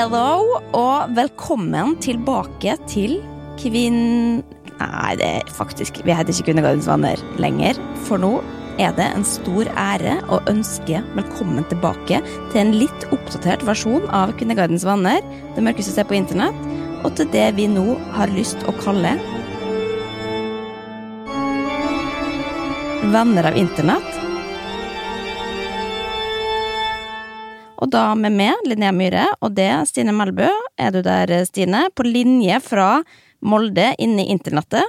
Hello og velkommen tilbake til Kvinn... Nei, det er faktisk Vi heter ikke Kvinnegardens venner lenger, for nå er det en stor ære å ønske velkommen tilbake til en litt oppdatert versjon av Kvinnegardens venner, det mørkeste stedet på internett, og til det vi nå har lyst å kalle Venner av internett. Og da med meg, Linnea Myhre, og det Stine Melbø. Er du der, Stine? På linje fra Molde inne i internettet?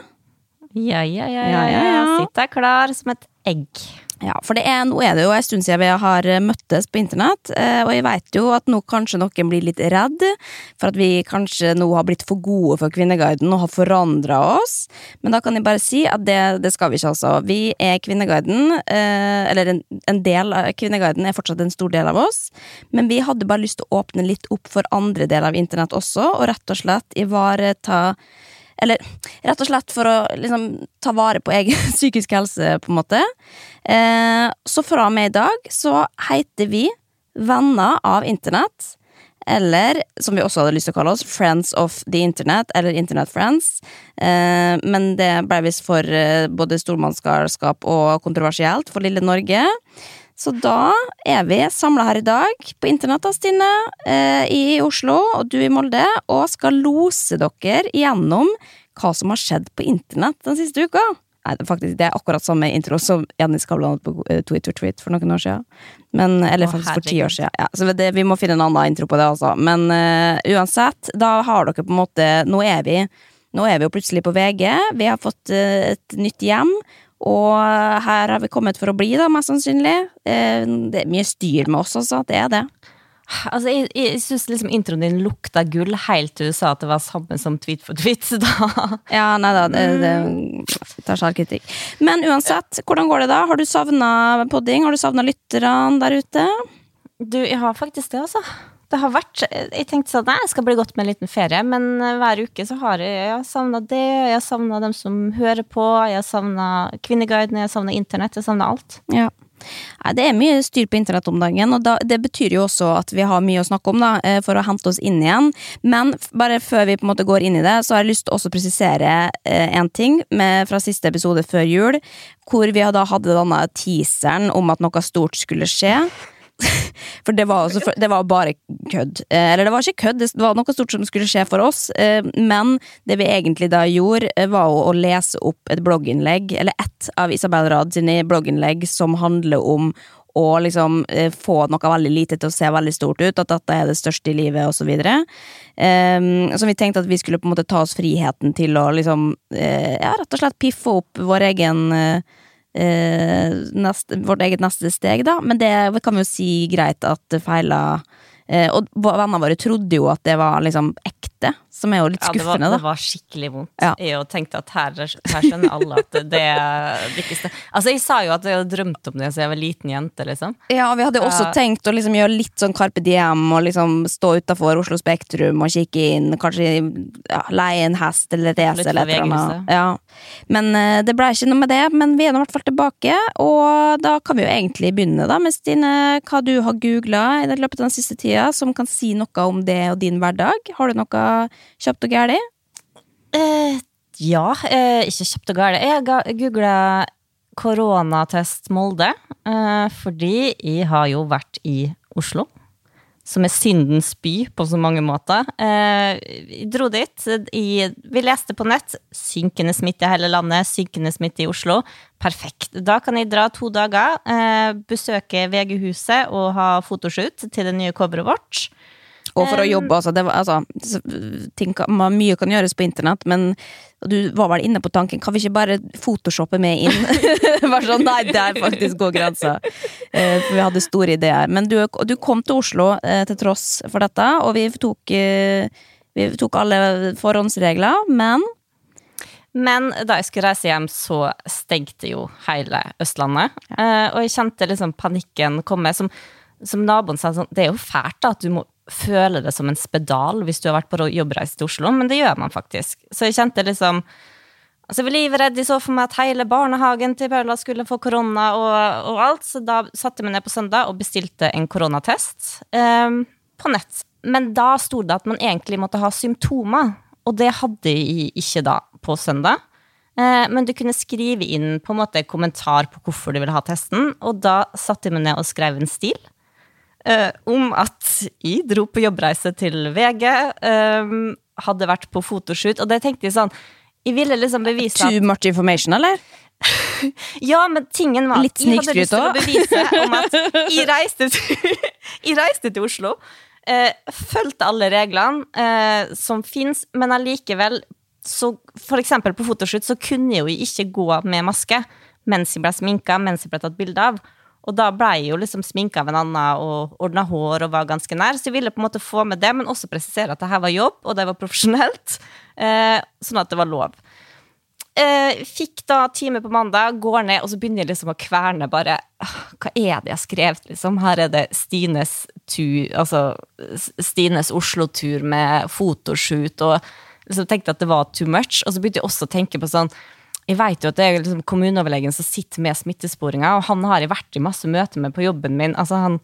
Ja, ja, ja. Ja, ja, ja. Sitter klar som et egg. Ja, for er, nå er det jo en stund siden vi har møttes på internett, eh, og jeg vet jo at nå kanskje noen blir litt redd for at vi kanskje nå har blitt for gode for Kvinneguiden og har forandra oss, men da kan jeg bare si at det, det skal vi ikke, altså. Vi er Kvinneguiden, eh, eller en, en del av Kvinneguiden er fortsatt en stor del av oss, men vi hadde bare lyst til å åpne litt opp for andre deler av internett også, og rett og slett ivareta eller rett og slett for å liksom, ta vare på egen psykisk helse, på en måte. Eh, så fra og med i dag så heter vi Venner av internett. Eller, som vi også hadde lyst til å kalle oss, Friends of the Internet, eller Internet Friends. Eh, men det ble visst for eh, både stormannsgalskap og kontroversielt for lille Norge. Så da er vi samla her i dag på internett, Stine, eh, i Oslo og du i Molde, og skal lose dere gjennom hva som har skjedd på internett den siste uka. Nei, det er faktisk det er akkurat samme intro som Jenny Skavlan hadde på eh, Twitter-tweet for noen år siden. Men, eller Å, faktisk for ti år siden. Ja, så det, vi må finne en annen intro på det, altså. Men uh, uansett, da har dere på en måte Nå er vi nå er vi jo plutselig på VG. Vi har fått et nytt hjem. Og her har vi kommet for å bli, da, mest sannsynlig. Eh, Det er mye styr med oss, altså. Det er det. Altså, jeg, jeg syns liksom introen din lukta gull helt til du sa at det var samme som tweet for tweet. Da Ja, nei da, det, det tar selvkritikk. Men uansett, hvordan går det da? Har du savna podding? Har du savna lytterne der ute? Du, jeg har faktisk det, altså. Det har vært Jeg tenkte sånn, nei, jeg skal bli godt med en liten ferie, men eh, hver uke så har jeg, jeg savna det. Jeg savna dem som hører på, jeg savna Kvinneguiden, jeg savna internett, jeg savna alt. Ja. Nei, det er mye styr på internett om dagen, og da, det betyr jo også at vi har mye å snakke om da, eh, for å hente oss inn igjen. Men bare før vi på en måte går inn i det, så har jeg lyst til å presisere eh, en ting med, fra siste episode før jul, hvor vi da hadde denne teaseren om at noe stort skulle skje. For det var, også, det var bare kødd. Eh, Eller det var ikke kødd, det var noe stort som skulle skje for oss. eh, Men det vi egentlig da gjorde, eh, var å lese opp et blogginnlegg, eller ett av Isabel Rad sine blogginnlegg som handler om å liksom få noe veldig lite til å se veldig stort ut, at dette er det største i livet, videre. Um, så vi tenkte at vi skulle på en måte ta oss friheten til å liksom, ja, rett og slett piffe opp vår egen neste, vårt eget neste steg, da. Men det kan vi jo si greit at feila. Eh, og vennene våre trodde jo at det var liksom ekte, som er jo litt skuffende. Ja, det var, det var skikkelig vondt. Ja. Jeg tenkte at her, her skjønner alle at det, er sted. Altså, jeg sa jo at jeg hadde drømt om det siden jeg var liten jente, liksom. Ja, og vi hadde også uh, tenkt å liksom gjøre litt sånn Carpe Diem og liksom stå utafor Oslo Spektrum og kikke inn, kanskje ja, leie en hest eller race eller et eller annet. Ja. Men uh, det ble ikke noe med det, men vi er nå i hvert fall tilbake, og da kan vi jo egentlig begynne da med Stine, hva du har googla i løpet av den siste tida som kan si noe om det og din hverdag. Har du noe kjapt og gæli? Eh, ja, eh, ikke kjapt og gæli. Jeg googla koronatest Molde, eh, fordi jeg har jo vært i Oslo. Som er syndens by på så mange måter. Eh, jeg dro dit. I, vi leste på nett. Synkende smitte i hele landet, synkende smitte i Oslo. Perfekt. Da kan jeg dra to dager, eh, besøke VG-huset og ha fotoshoot til det nye coveret vårt. Og for å jobbe, altså. Det var, altså kan, mye kan gjøres på internett, men du var vel inne på tanken Kan vi ikke bare photoshoppe med inn? bare sånn, Nei, der faktisk går grensa. Eh, for vi hadde store ideer. Men du, du kom til Oslo eh, til tross for dette, og vi tok, eh, vi tok alle forhåndsregler, men Men da jeg skulle reise hjem, så stengte jo hele Østlandet. Eh, og jeg kjente liksom panikken komme. Som, som naboen sa, sånn, det er jo fælt da, at du må føle det som en spedal hvis du har vært på jobbreise til Oslo, men det gjør man faktisk. Så jeg kjente liksom Altså, jeg var livredd. De så for meg at hele barnehagen til Paula skulle få korona og, og alt, så da satte jeg meg ned på søndag og bestilte en koronatest. um, på nett, men da sto det at man egentlig måtte ha symptomer. Og det hadde jeg ikke da på søndag. Eh, men du kunne skrive inn på en måte kommentar på hvorfor du ville ha testen, og da satte jeg meg ned og skrev en stil. Eh, om at jeg dro på jobbreise til VG, eh, hadde vært på fotoshoot, og det tenkte jeg sånn Jeg ville liksom bevise at Too much information, eller? ja, men tingen var Litt jeg hadde lyst til å bevise om at jeg reiste til, jeg reiste til Oslo, eh, fulgte alle reglene eh, som fins, men allikevel så For eksempel på fotoshoot så kunne jeg jo ikke gå med maske mens jeg ble sminka, mens jeg ble tatt bilde av. Og da ble jeg jo liksom sminka av en annen og ordna hår og var ganske nær. Så jeg ville på en måte få med det, men også presisere at det her var jobb, og det var profesjonelt. Eh, sånn at det var lov. Eh, fikk da time på mandag, går ned, og så begynner jeg liksom å kverne bare Hva er det jeg har skrevet, liksom? Her er det Stines tur, altså Stines Oslo-tur med fotoshoot, og liksom tenkte at det var too much. Og så begynte jeg også å tenke på sånn Jeg vet jo at det er liksom kommuneoverlegen som sitter med smittesporinga, og han har jeg vært i masse møter med på jobben min. altså han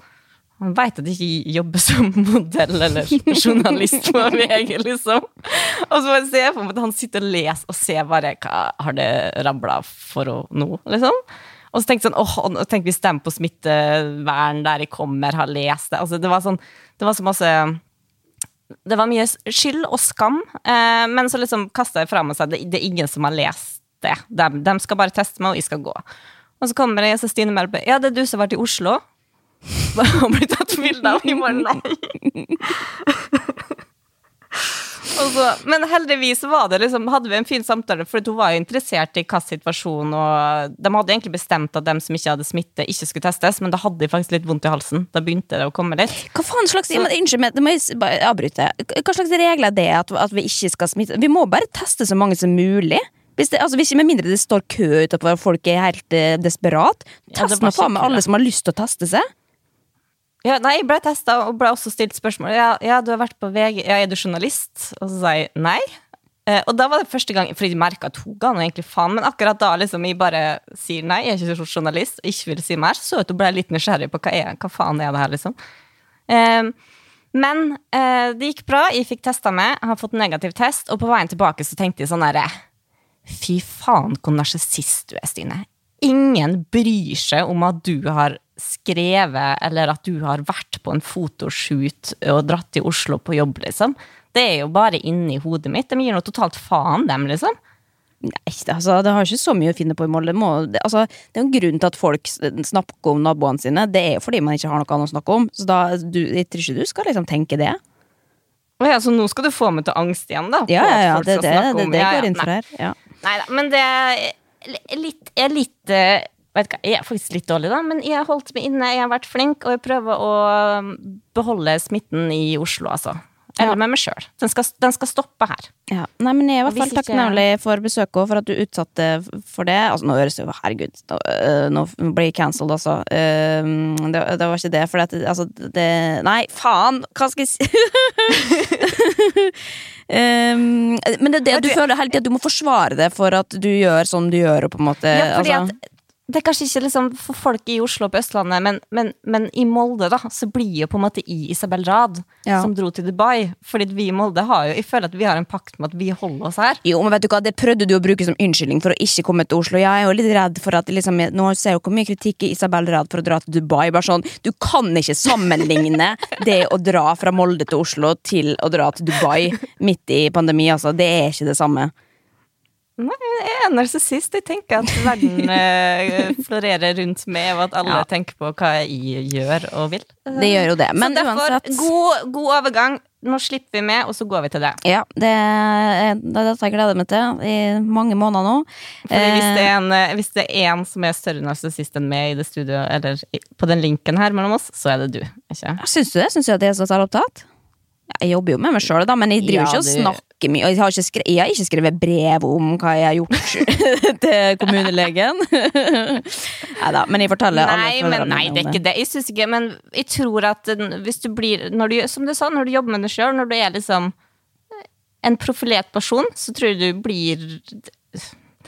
han veit at jeg ikke jobber som modell eller journalist på VG, liksom. Og så ser jeg for meg at han sitter og leser og ser bare hva har det rabla for nå, liksom. Og så tenkte jeg sånn, åh, tenk hvis vi stemmer på smittevern der jeg kommer, har lest det. Altså, det var sånn, det var så masse det var mye skyld og skam, eh, men så liksom kasta jeg fra meg seg det, det er ingen som har lest det. De, de skal bare teste meg, og jeg skal gå. Og så kommer jeg, så Stine Melbø Ja, det er du som har vært i Oslo? Og blir tatt bilde av. Jeg bare nei. Så, men heldigvis var det liksom, hadde vi en fin samtale, for hun var jo interessert i hva situasjon, og de hadde egentlig bestemt at dem som ikke hadde smitte, ikke skulle testes, men da hadde de faktisk litt vondt i halsen. Da begynte det å komme litt. Hva faen slags så, Unnskyld det må jeg avbryte. Hva slags regler er det at, at vi ikke skal smitte? Vi må bare teste så mange som mulig. Hvis det, altså, hvis, med mindre det står kø utenfor og folk er helt eh, desperat. Test nå faen meg alle som har lyst til å teste seg. Ja, nei, jeg ble testa og ble også stilt spørsmål. Ja, ja, du har vært på VG, ja, er du journalist? Og så sa jeg nei. Eh, og da var det første gang, fordi jeg merka at hun ga nå egentlig faen, men akkurat da liksom jeg bare sier nei, jeg er ikke journalist, og ikke vil si mer, så at hun ble litt nysgjerrig på hva, er, hva faen er det her, liksom. Eh, men eh, det gikk bra, jeg fikk testa meg, har fått negativ test, og på veien tilbake så tenkte jeg sånn herre Fy faen, hvor narsissist du er, Stine. Ingen bryr seg om at du har skrevet, eller at du har vært på en fotoshoot og dratt til Oslo på jobb, liksom. Det er jo bare inni hodet mitt. De gir noe totalt faen, dem, liksom. Nei, altså, det har ikke så mye å finne på i Molde. Det altså, det er jo en grunn til at folk snakker om naboene sine. Det er jo fordi man ikke har noe annet å snakke om. Så da, du, jeg tror ikke du skal liksom tenke det. Ja, så nå skal du få meg til angst igjen, da? Ja, ja, ja, det det, det, det går inn for her. Ja. Nei da, men det er litt, jeg er litt eh, vet ikke, Jeg er faktisk litt dårlig, da, men jeg har holdt meg inne, jeg har vært flink, og jeg prøver å um, beholde smitten i Oslo, altså. Eller Ja. med meg sjøl. Den, den skal stoppe her. Ja. Nei, men jeg er i hvert fall ikke- takknemlig for besøket og for at du utsatte for det. Altså, nå høres det jo Herregud, nå, øh, nå blir jeg cancelled, altså. Uh, det, det var ikke det, for at altså, det Nei, faen! Hva skal jeg si? Ehm, men det er det at du føler hele tida du må forsvare det for at du gjør sånn du gjør, og på en måte Ja, fordi altså, at det er kanskje ikke liksom for folk i Oslo og på Østlandet, men, men, men i Molde da, så blir jo på en måte i Isabel Rad, Ja. som dro til Dubai. Fordi vi i Molde har jo, jeg føler at vi har en pakt med at vi holder oss her. Jo, men vet du hva, Det prøvde du å bruke som unnskyldning for å ikke komme til Oslo. Jeg er jo litt redd for at liksom, Nå ser jeg jo hvor mye kritikk i Isabel Rad for å dra til Dubai. Bare sånn, Du kan ikke sammenligne det å dra fra Molde til Oslo til å dra til Dubai midt i pandemi. altså. Det er ikke det samme. Nei, jeg er narsissist. Jeg tenker at verden eh, florerer rundt meg, og at alle Ja. tenker på hva jeg gjør og vil. Det gjør jo det. Men så derfor, uansett god, god overgang. Nå slipper vi med, og så går vi til det. ja, det er det er dette jeg gleder meg til i mange måneder nå. Fordi hvis det, Eh, er en, eh, hvis det er en som er større narsissist enn meg i det studio, eller på den linken her mellom oss, så er det du. Ikke? Syns du det? Syns du at jeg er så selvopptatt? Jeg jobber jo med meg sjøl, men jeg driver Ja, ikke og du- snakker mye. Jeg har, skrevet, jeg har ikke skrevet brev om hva jeg har gjort til kommunelegen. Nei da, men jeg forteller alle Nei, men, følgerne nei, det er ikke det. Jeg synes ikke, men jeg tror at hvis du blir du, Som du sa, når du jobber med deg sjøl, når du er liksom en profilert person, så tror jeg du blir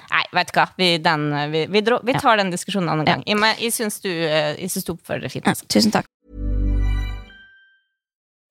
Nei, vet du hva. Vi, den, vi, vi, dro, vi tar den diskusjonen en annen gang. Jeg, men jeg syns du, eh, jeg syns du oppfører deg fint. Ja, Altså. tusen takk.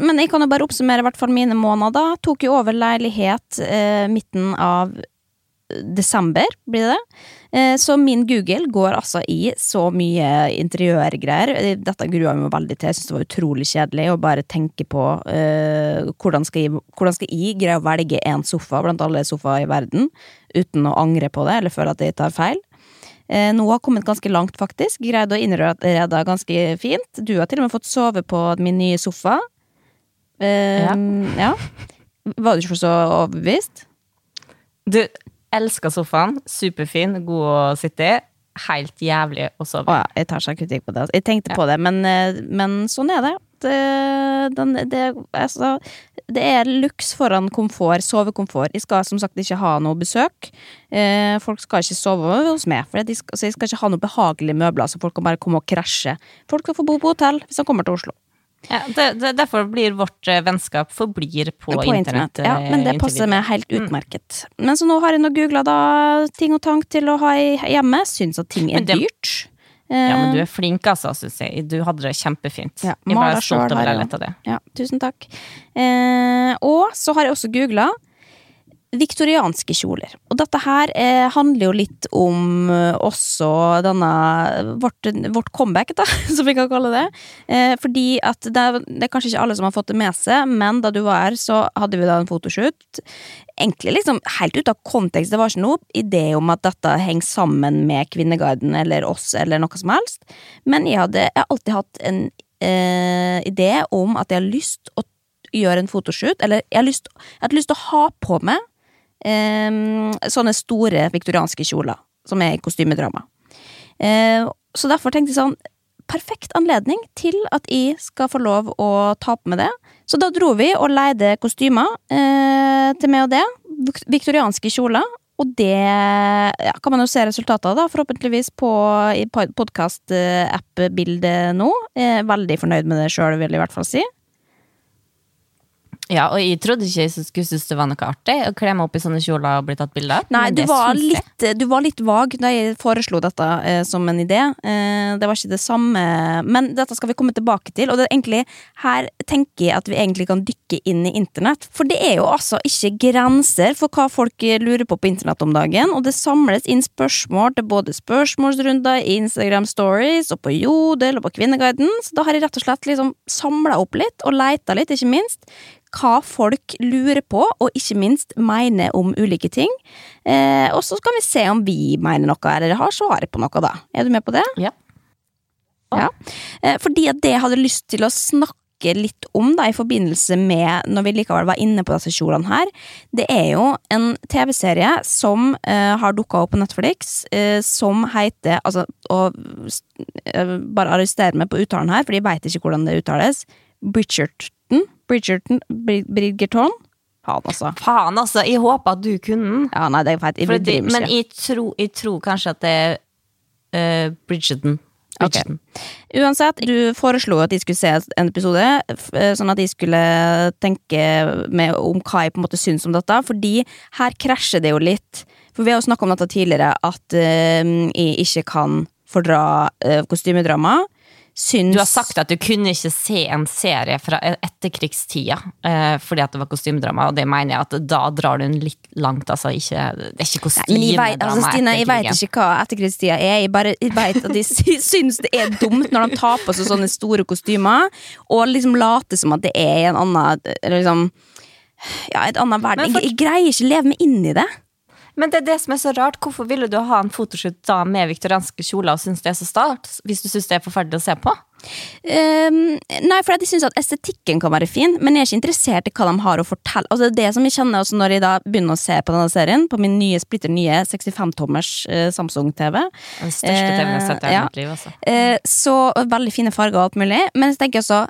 Men jeg kan jo bare oppsummere hvert fall mine måneder. Tok jo over leilighet eh, midten av desember, blir det det. Eh, så min Google går altså i så mye interiørgreier. Eh, Dette grua jeg meg veldig til. Jeg syns det var utrolig kjedelig å bare tenke på eh, hvordan, skal jeg, hvordan skal jeg greie å velge en sofa blant alle sofaer i verden uten å angre på det eller føle at jeg tar feil. Eh, nå har kommet ganske langt, faktisk. Greid å innrede ganske fint. Du har til og med fått sove på min nye sofa. Eh, Ja. ja. Var du ikke så overbevist? Du elsker sofaen. Superfin, god å sitte i. Helt jævlig å sove sove. ja, jeg tar seg kritikk på det. Jeg tenkte på det, men, eh, men sånn er det. Det, den, det, altså, det er luks foran komfort, sovekomfort. Jeg skal som sagt ikke ha noe besøk. Eh, folk skal ikke sove hos meg, for de skal, så jeg skal ikke ha noe behagelige møbler så folk kan bare komme og krasje. Folk skal få bo på hotell hvis de kommer til Oslo. Ja, det, det, derfor blir vårt eh, vennskap forblir på, internett. Ja, men det eh, passer meg helt utmerket. Men så nå har jeg nå googla ting og tank til å ha hjemme. Syns at ting er det- dyrt. Ja, men du Eh, er flink, altså, syns jeg. Du hadde det kjempefint. Ja, jeg ble stolt over deg litt av det. Ja, tusen takk. Eh, og så har jeg også googla viktorianske kjoler. Og dette her eh, handler jo litt om eh, også denne vårt, vårt comeback, da, som vi kan kalle det. Eh, fordi at det er, det er kanskje ikke alle som har fått det med seg, men da du var her, så hadde vi da en fotoshoot. Egentlig liksom helt ut av kontekst. Det var ikke noe idé om at dette henger sammen med Kvinneguiden eller oss eller noe som helst. Men jeg, hadde, jeg har alltid hatt en eh, idé om at jeg har lyst å gjøre en fotoshoot, eller jeg har lyst, jeg hadde lyst til å ha på meg sånne store viktorianske kjoler, som er i kostymedrama. Eh, så derfor tenkte jeg sånn Perfekt anledning til at jeg skal få lov å ta på meg det. Så da dro vi og leide kostymer eh, til meg og det. Viktorianske kjoler. Og det ja, kan man jo se resultatet av, da, forhåpentligvis på podkast-app-bildet nå. Jeg er veldig fornøyd med det sjøl, vil jeg i hvert fall si. Ja, og jeg trodde ikke jeg skulle synes det var noe artig å kle meg opp i sånne kjoler og bli tatt bilde av. Nei, du var, litt, du var litt vag da jeg foreslo dette eh, som en idé. Eh, det var ikke det samme Men dette skal vi komme tilbake til. Og det egentlig her tenker jeg at vi egentlig kan dykke inn i internett. For det er jo altså ikke grenser for hva folk lurer på på internett om dagen. Og det samles inn spørsmål til både spørsmålsrunder i Instagram Stories og på Jodel og på Kvinneguiden. Så da har jeg rett og slett liksom samla opp litt, og leita litt, ikke minst hva folk lurer på, og ikke minst mener om ulike ting. Eh, og så skal vi se om vi mener noe, eller har svaret på noe, da. Er du med på det? Ja. Ja. Eh, fordi at det jeg hadde lyst til å snakke litt om da, i forbindelse med, når vi likevel var inne på disse kjolene her, det er jo en TV-serie som eh, har dukka opp på Netflix, eh, som heter altså, og, eh, Bare arrester meg på uttalen her, for jeg veit ikke hvordan det uttales. Bridgerton? Bridgerton? Bridgerton? Faen, altså. Faen, altså! Jeg håper at du kunne den. Ja, nei, det er feit. Jeg For at de- bryr meg Men jeg tror, jeg tror kanskje at det er uh, Bridgerton. Ok. Bridgerton. Uansett, du foreslo at de skulle se en episode, eh, sånn at de skulle tenke med om hva jeg på en måte syns om dette, fordi her krasjer det jo litt. For vi har jo snakka om dette tidligere, at uh, jeg ikke kan fordra uh, kostymedrama. Syns Du har sagt at du kunne ikke se en serie fra e- etterkrigstida eh, fordi at det var kostymedrama, og det mener jeg at da drar du den litt langt. Altså, ikke, det er ikke kostymedrama altså, Stine, jeg veit ikke hva etterkrigstida er. Jeg bare vet at de sy- syns det er dumt når de tar på seg sånne store kostymer, og liksom later som at det er en annen liksom, Ja, et annen verden. For- Jeg, jeg greier ikke å leve meg inn i det. Men det er det som er så rart. Hvorfor ville du ha en fotoshoot da med viktorianske kjoler og synes det er så start, hvis du synes det er forferdelig å se på? Um, nei, for jeg synes at estetikken kan være fin, men jeg er ikke interessert i hva de har å fortelle. Altså Det som jeg kjenner også når jeg da begynner å se på denne serien, på min nye splitter nye 65-tommers uh, Samsung-TV, Den største TV-en jeg har sett i Eh, hele mitt liv. Altså. Uh, så veldig fine farger og alt mulig, men jeg tenker også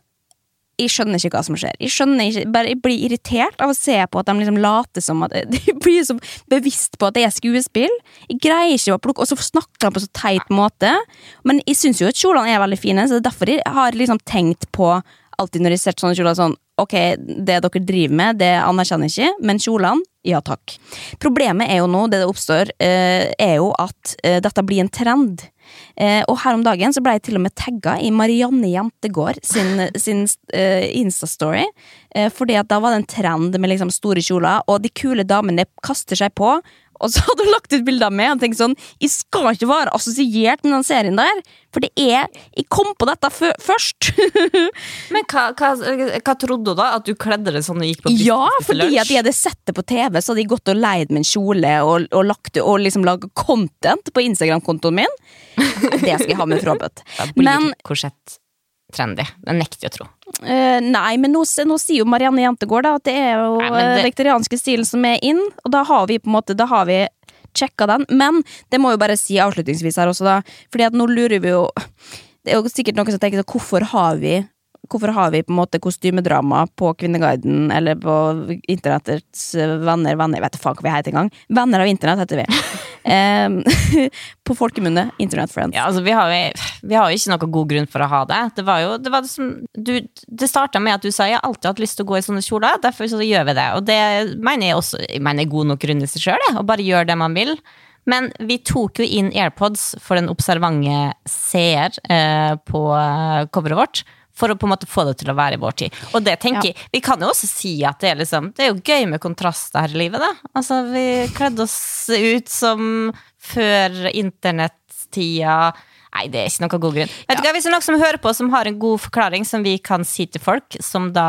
jeg skjønner ikke hva som skjer. Jeg ikke, bare jeg blir irritert av å se på at de liksom later som at De blir så bevisst på at det er skuespill. Jeg greier ikke å plukke Og så snakker de på så teit måte. Men jeg syns jo at kjolene er veldig fine, så det er derfor jeg har liksom tenkt på Alltid når jeg ser sånne kjoler sånn Ok, det dere driver med, det anerkjenner jeg ikke, men kjolene, ja takk. Problemet er jo nå, det det oppstår, eh, er jo at eh, dette blir en trend. Eh, og her om dagen så ble jeg til og med tagga i Marianne Jentegård sin, sin eh, Insta-story. Eh, fordi at da var det en trend med liksom store kjoler, og de kule damene kaster seg på. Og så hadde hun lagt ut bilder av meg og tenkt sånn Jeg skal ikke være assosiert med den serien der, for det er Jeg kom på dette fø først! Men hva, hva, hva trodde du da? At du kledde deg sånn og gikk på ja, fordi at jeg hadde sett det på TV, så hadde jeg gått og leid med en kjole og, og lagt og liksom laga content på Instagram-kontoen min. Det skal jeg ha med frabedt. Men korsett trendy. Det nekter jeg å tro. Uh, nei, men nå, nå sier jo Marianne Jentegård da, at det er jo Nei, eh, det- stilen som er inn, og da har vi på en måte Da har vi sjekka den. Men det må jo bare si avslutningsvis her også, da, fordi at nå lurer vi jo Det er jo sikkert noen som tenker sånn, hvorfor har vi Hvorfor har vi på en måte kostymedrama på Kvinneguiden eller på internettets eh, venner Venner, jeg vet faen hva vi heter engang. Venner av internett heter vi. På folkemunne. Internet Friends. Ja, altså, vi, har jo, vi har jo ikke noen god grunn for å ha det. Det var jo det, var det som du, Det starta med at du sa jeg har alltid hatt lyst til å gå i sånne kjoler, derfor så gjør vi det. Og det mener jeg også jeg mener er god nok grunn i seg sjøl, å bare gjøre det man vil. Men vi tok jo inn AirPods for den observante seer eh, på eh, coveret vårt. For å på en måte få det til å være i vår tid. Og det tenker jeg, Vi kan jo også si at det er liksom Det er jo gøy med kontraster her i livet, da. Altså, vi kledde oss ut som før internettida. Nei, det er ikke noe god grunn. Vet du hva, Hvis det er noen som hører på som har en god forklaring som vi kan si til folk som da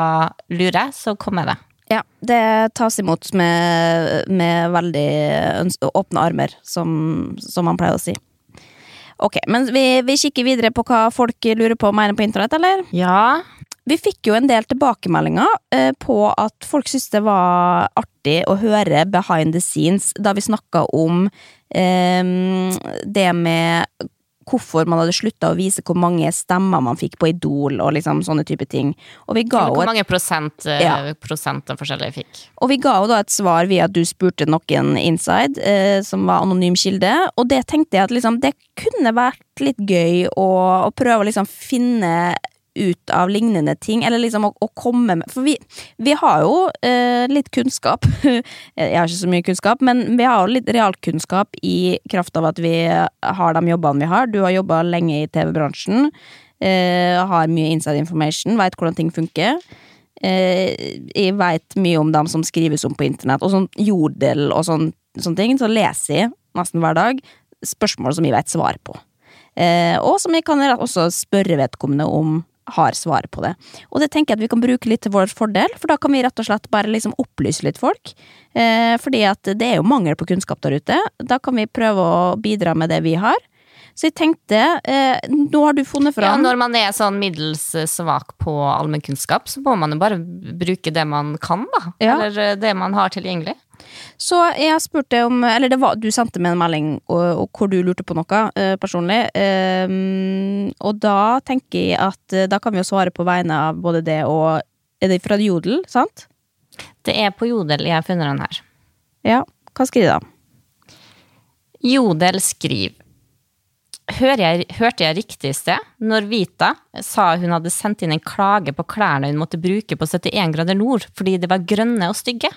lurer, så kom med det. Ja, det tas imot med, med veldig åpne armer, som, som man pleier å si. Ok, men vi, vi kikker videre på hva folk lurer på og mener på internett, eller? Ja. Vi fikk jo en del tilbakemeldinger eh, på at folk syntes det var artig å høre behind the scenes da vi snakka om eh, det med hvorfor man hadde slutta å vise hvor mange stemmer man fikk på Idol og liksom sånne type ting. Og vi ga Hvor mange prosent, eh, Ja. prosent den forskjellige fikk? Og vi ga da et svar via at du spurte noen inside, eh, som var anonym kilde, og det tenkte jeg at liksom, det kunne vært litt gøy å, å prøve å liksom finne ut av lignende ting, eller liksom å, å komme med For vi, vi har jo eh, litt kunnskap. jeg har ikke så mye kunnskap, men vi har jo litt realkunnskap i kraft av at vi har de jobbene vi har. Du har jobba lenge i TV-bransjen, eh, har mye inside information, veit hvordan ting funker. Eh, jeg veit mye om dem som skrives om på internett, og sånn jodel og sånn, sånne ting. Så leser jeg nesten hver dag spørsmål som jeg vet svar på. Eh, og som jeg kan også spørre vedkommende om har svaret på det. Og det tenker jeg at vi kan bruke litt til vår fordel, for da kan vi rett og slett bare liksom opplyse litt folk. Eh, fordi at det er jo mangel på kunnskap der ute. Da kan vi prøve å bidra med det vi har. Så jeg tenkte, eh, nå har du funnet Ja, når man er sånn middels eh, svak på allmennkunnskap, så må man jo bare bruke det man kan, da. Ja. Eller eh, det man har tilgjengelig. Så jeg spurte om Eller det var, du sendte meg en melding og, og hvor du lurte på noe eh, personlig. Ehm, og da tenker jeg at eh, da kan vi jo svare på vegne av både det og Er det fra Jodel, sant? Det er på Jodel jeg har funnet den her. Ja. Hva skriver de? Jodel skriver jeg, Hørte jeg riktig i sted når Vita sa hun hadde sendt inn en klage på klærne hun måtte bruke på 71 grader nord fordi de var grønne og stygge?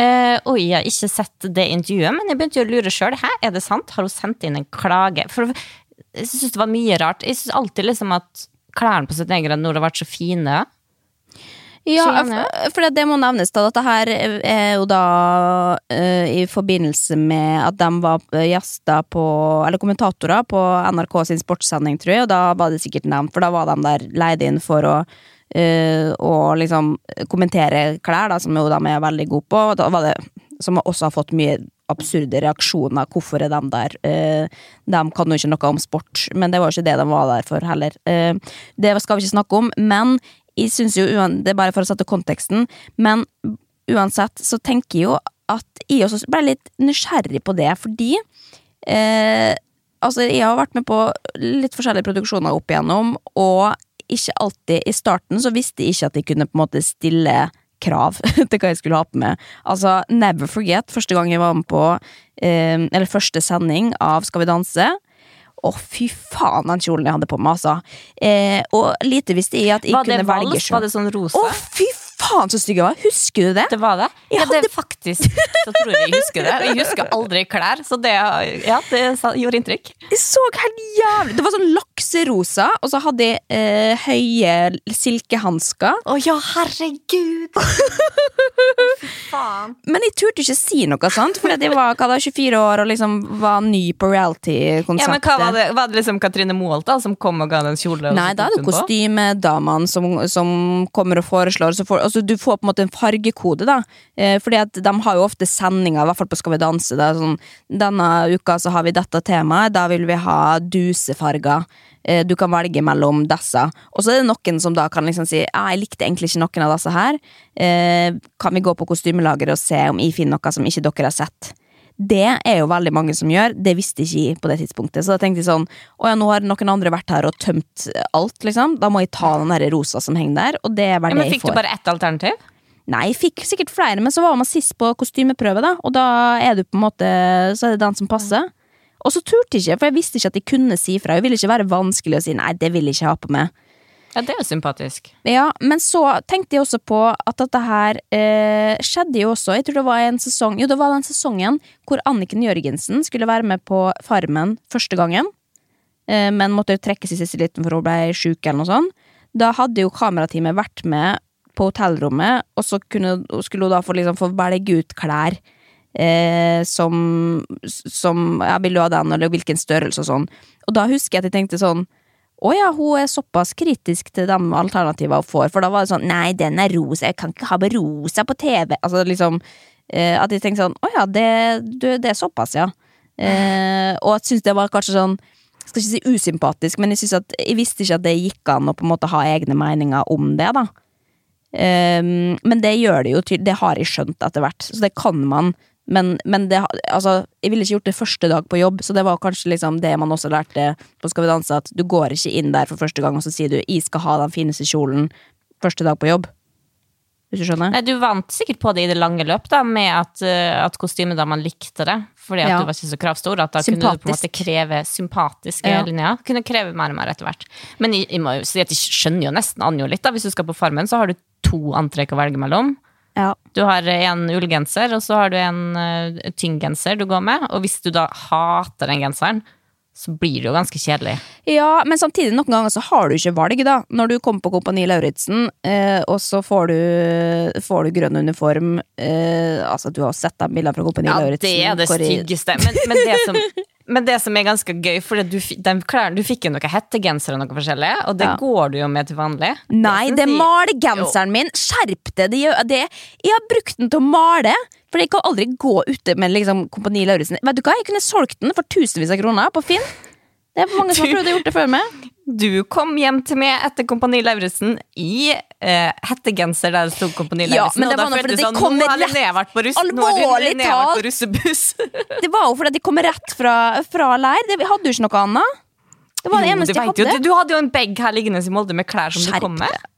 Eh, oi, jeg har ikke sett det intervjuet, men jeg begynte jo å lure sjøl. Er det sant? Har hun sendt inn en klage? For jeg syns det var mye rart. Jeg syns alltid liksom at klærne på 71 grader nord har vært så fine. Ja, for, for det må nevnes da, at det her er jo da uh, i forbindelse med at de var gjester på, eller kommentatorer på NRK sin sportssending, tror jeg, og da var det sikkert nevnt, for da var de der leid inn for å eh, og liksom kommentere klær, da, som jo de er veldig gode på, da var det, som også har fått mye absurde reaksjoner, hvorfor er de der? Uh, de kan jo ikke noe om sport, men det var jo ikke det de var der for heller. Uh, det skal vi ikke snakke om, men jeg synes jo, det er bare for å sette konteksten, men uansett så tenker jeg jo at jeg også ble litt nysgjerrig på det, fordi altså jeg har vært med på litt forskjellige produksjoner opp igjennom, og ikke alltid i starten så visste jeg ikke at jeg kunne på en måte stille krav til hva jeg skulle ha på meg. Altså, never forget, første gang jeg var med på eh, Eller første sending av Skal vi danse. Å, fy faen, den kjolen jeg hadde på meg, altså. Eh, og lite visste jeg at jeg Var det kunne velge vals? Var det sånn rosa? Å, fy faen, så stygg jeg var! Husker du det? Det var det? Ja, det hadde- faktisk Så tror jeg jeg husker det. Jeg husker aldri klær, så det, ja, det gjorde inntrykk. Jeg så helt jævlig Det var sånn lakserosa, og så hadde jeg eh, høye silkehansker. Å ja, herregud! Fy faen. Men jeg turte ikke si noe sånt, for jeg var da, 24 år og liksom var ny på reality-konseptet. men hva var det? Var det liksom Katrine Moholt da, som kom og ga den kjole? Nei, da er det kostymedamene som, som kommer og foreslår. Så får, altså, du får på en måte en fargekode, da. Eh, fordi at de har jo ofte sendinger, i hvert fall på Skal vi danse. Er sånn, Denne uka så har vi dette temaet, da vil vi ha dusefarger. Eh, du kan velge mellom disse. Og så er det noen som da kan liksom si ja, jeg likte egentlig ikke noen av disse her. Eh, kan vi gå på kostymelageret og se om jeg finner noe som ikke dere har sett? Det er jo veldig mange som gjør. Det visste ikke jeg på det tidspunktet. Så da tenkte jeg sånn Å ja, nå har noen andre vært her og tømt alt, liksom. Da må jeg ta den der rosa som henger der, og det er Ja, vel men det jeg Fikk du bare ett alternativ? Nei, jeg fikk sikkert flere, men så var man sist på kostymeprøve, da. Og da er du på en måte Så er det den som passer. Og så turte jeg ikke, for jeg visste ikke at jeg kunne si fra. Jeg ville ikke være vanskelig å si nei, det vil jeg ikke ha på meg. Ja, det er sympatisk. Ja, men så tenkte jeg også på at dette her eh, skjedde jo også Jeg tror det var en sesong Jo, det var den sesongen hvor Anniken Jørgensen skulle være med på Farmen første gangen. Eh, men måtte jo trekkes i siste liten for hun ble sjuk eller noe sånt. Da hadde jo kamerateamet vært med på hotellrommet, og så kunne, skulle hun da få, liksom, få velge ut klær. Eh, som, som ja, Vil du ha den, eller hvilken størrelse og sånn. Og da husker jeg at jeg tenkte sånn å ja, hun er såpass kritisk til de alternativene hun får, for da var det sånn Nei, den er rosa, jeg kan ikke ha med rosa på TV. Altså liksom eh, At jeg tenkte sånn Å ja, det, du, det er såpass, ja. Eh, og jeg syns det var kanskje sånn Jeg skal ikke si usympatisk, men jeg, synes at, jeg visste ikke at det gikk an å på en måte ha egne meninger om det, da. Eh, men det gjør det jo til Det har jeg skjønt etter hvert, så det kan man. Men, men det, altså, jeg ville ikke gjort det første dag på jobb, så det var kanskje liksom det man også lærte på Skal vi danse, at du går ikke inn der for første gang og så sier du 'jeg skal ha den fineste kjolen' første dag på jobb. Hvis du skjønner? Nei, Du vant sikkert på det i det lange løp, da, med at, uh, at kostymedamene likte det. Fordi at Ja. du var ikke så kravstor. At da kunne du på en måte Sympatisk. kreve sympatiske Ja. linjer. Kunne kreve mer og mer etter hvert. Men jeg, jeg må jo si at jeg skjønner jo nesten Anjo litt. da Hvis du skal på Farmen, så har du to antrekk å velge mellom. Ja. Du har en ullgenser, og så har du en uh, tynggenser du går med. Og hvis du da hater den genseren, så blir det jo ganske kjedelig. Ja, men samtidig noen ganger så har du ikke valg, da. Når du kommer på Kompani Lauritzen, eh, og så får du, får du grønn uniform eh, Altså, du har sett de bildene fra Kompani Ja, Lauritzen. det er det styggeste. Men, men, det som, men det som er ganske gøy, for du, klærne, du fikk jo noe hettegenser og noe forskjellig, og det Ja. går du jo med til vanlig. Nei, det er malegenseren min! Skjerp deg! Det, det, jeg har brukt den til å male. For jeg kan aldri gå ute med liksom Kompani Lauritzen. Vet du hva, Jeg kunne solgt den for tusenvis av kroner på Finn. Det er mange som har prøvd å gjort det før meg. Du kom hjem til meg etter Kompani Lauritzen i eh, hettegenser der det sto Kompani Ja, Lauritzen. men det og da føltes det sånn, nå har Linné vært på russ, vært på russebuss. Det var jo fordi de kom rett fra, fra leir. Det, hadde du ikke noe annet. Det var det Jo, eneste du, jeg hadde. jo, du, du hadde jo en bag her liggende i Molde med klær som Skjerp du kom med.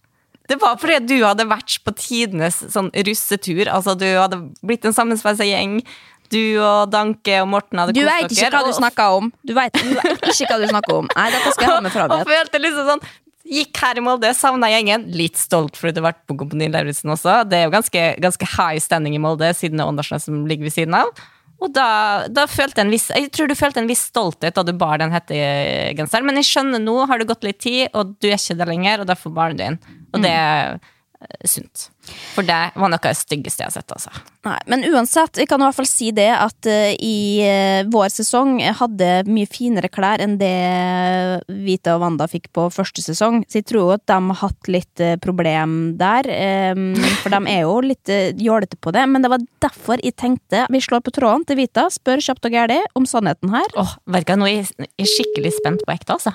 Det var fordi du hadde vært på tidenes sånn russetur. Altså, du hadde blitt en sammensveisa gjeng. Du og Danke og Morten hadde Du kost veit ikke hva du snakker om. Du vet, du vet ikke hva du snakker om. Nei, dette skal jeg ha med og følte liksom sånn Gikk her i Molde, savna gjengen. Litt stolt fordi du har vært på Kompani Lauritzen også. Det er jo ganske, ganske high standing i Molde, siden det er Åndalsnes som ligger ved siden av. Og da, da følte en viss Jeg tror du følte en viss stolthet da du bar den hettegenseren. Men jeg skjønner nå har det gått litt tid, og du er ikke det lenger, og derfor bar du den. Og det eh, sunt. For det var noe av det styggeste jeg har sett, altså. Nei, men uansett, jeg kan i hvert fall si det at uh, i eh, vår sesong hadde mye finere klær enn det Vita og Wanda fikk på første sesong, så jeg tror at de har hatt litt uh, problem der. Um, for de er jo litt uh, jålete på det, men det var derfor jeg tenkte vi slår på tråden til Vita, spør kjapt og gæli om sannheten her. Åh, oh, Verka, nå er jeg skikkelig spent på ekte, altså.